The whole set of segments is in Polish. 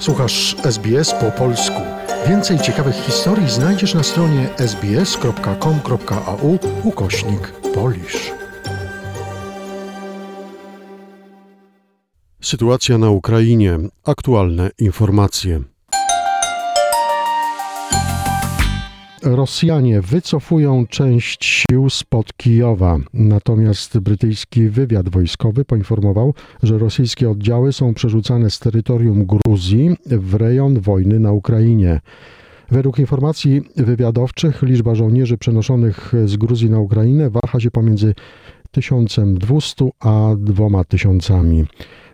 Słuchasz SBS po polsku. Więcej ciekawych historii znajdziesz na stronie sbs.com.au ukośnik polisz. Sytuacja na Ukrainie. Aktualne informacje. Rosjanie wycofują część sił spod Kijowa, natomiast brytyjski wywiad wojskowy poinformował, że rosyjskie oddziały są przerzucane z terytorium Gruzji w rejon wojny na Ukrainie. Według informacji wywiadowczych liczba żołnierzy przenoszonych z Gruzji na Ukrainę waha się pomiędzy 1200 a 2000.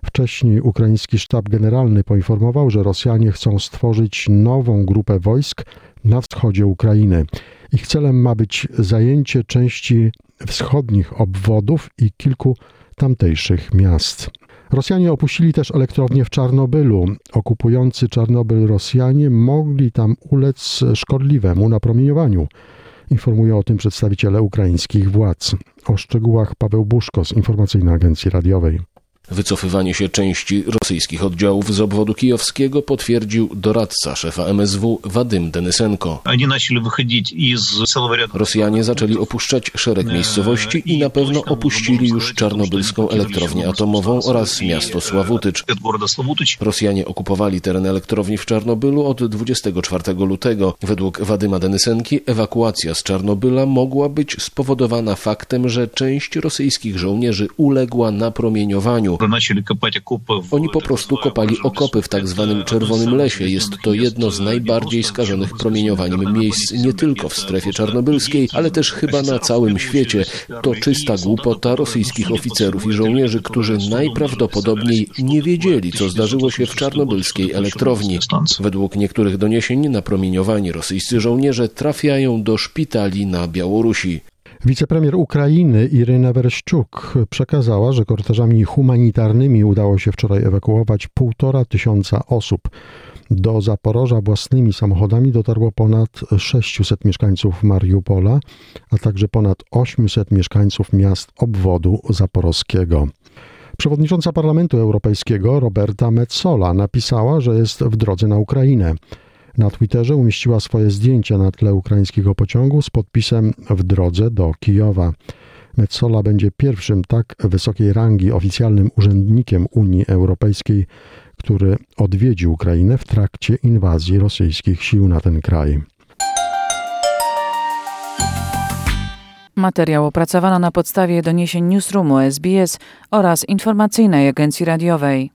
Wcześniej ukraiński sztab generalny poinformował, że Rosjanie chcą stworzyć nową grupę wojsk na wschodzie Ukrainy. Ich celem ma być zajęcie części wschodnich obwodów i kilku tamtejszych miast. Rosjanie opuścili też elektrownię w Czarnobylu. Okupujący Czarnobyl Rosjanie mogli tam ulec szkodliwemu napromieniowaniu. Informuje o tym przedstawiciele ukraińskich władz. O szczegółach Paweł Buszko z Informacyjnej Agencji Radiowej. Wycofywanie się części rosyjskich oddziałów z obwodu kijowskiego potwierdził doradca szefa MSW Wadym Denysenko. Rosjanie zaczęli opuszczać szereg miejscowości i na pewno opuścili już czarnobylską elektrownię atomową oraz miasto Sławutycz. Rosjanie okupowali teren elektrowni w Czarnobylu od 24 lutego. Według Wadyma Denysenki ewakuacja z Czarnobyla mogła być spowodowana faktem, że część rosyjskich żołnierzy uległa napromieniowaniu. Oni po prostu kopali okopy w tak zwanym Czerwonym Lesie. Jest to jedno z najbardziej skażonych promieniowaniem miejsc nie tylko w strefie czarnobylskiej, ale też chyba na całym świecie. To czysta głupota rosyjskich oficerów i żołnierzy, którzy najprawdopodobniej nie wiedzieli, co zdarzyło się w czarnobylskiej elektrowni. Według niektórych doniesień napromieniowani rosyjscy żołnierze trafiają do szpitali na Białorusi. Wicepremier Ukrainy Iryna Wereszczuk przekazała, że korteżami humanitarnymi udało się wczoraj ewakuować półtora tysiąca osób. Do Zaporoża własnymi samochodami dotarło ponad 600 mieszkańców Mariupola, a także ponad 800 mieszkańców miast obwodu zaporowskiego. Przewodnicząca Parlamentu Europejskiego Roberta Metsola napisała, że jest w drodze na Ukrainę. Na Twitterze umieściła swoje zdjęcia na tle ukraińskiego pociągu z podpisem w drodze do Kijowa. Metsola będzie pierwszym tak wysokiej rangi oficjalnym urzędnikiem Unii Europejskiej, który odwiedzi Ukrainę w trakcie inwazji rosyjskich sił na ten kraj. Materiał opracowano na podstawie doniesień Newsroomu SBS oraz informacyjnej agencji radiowej.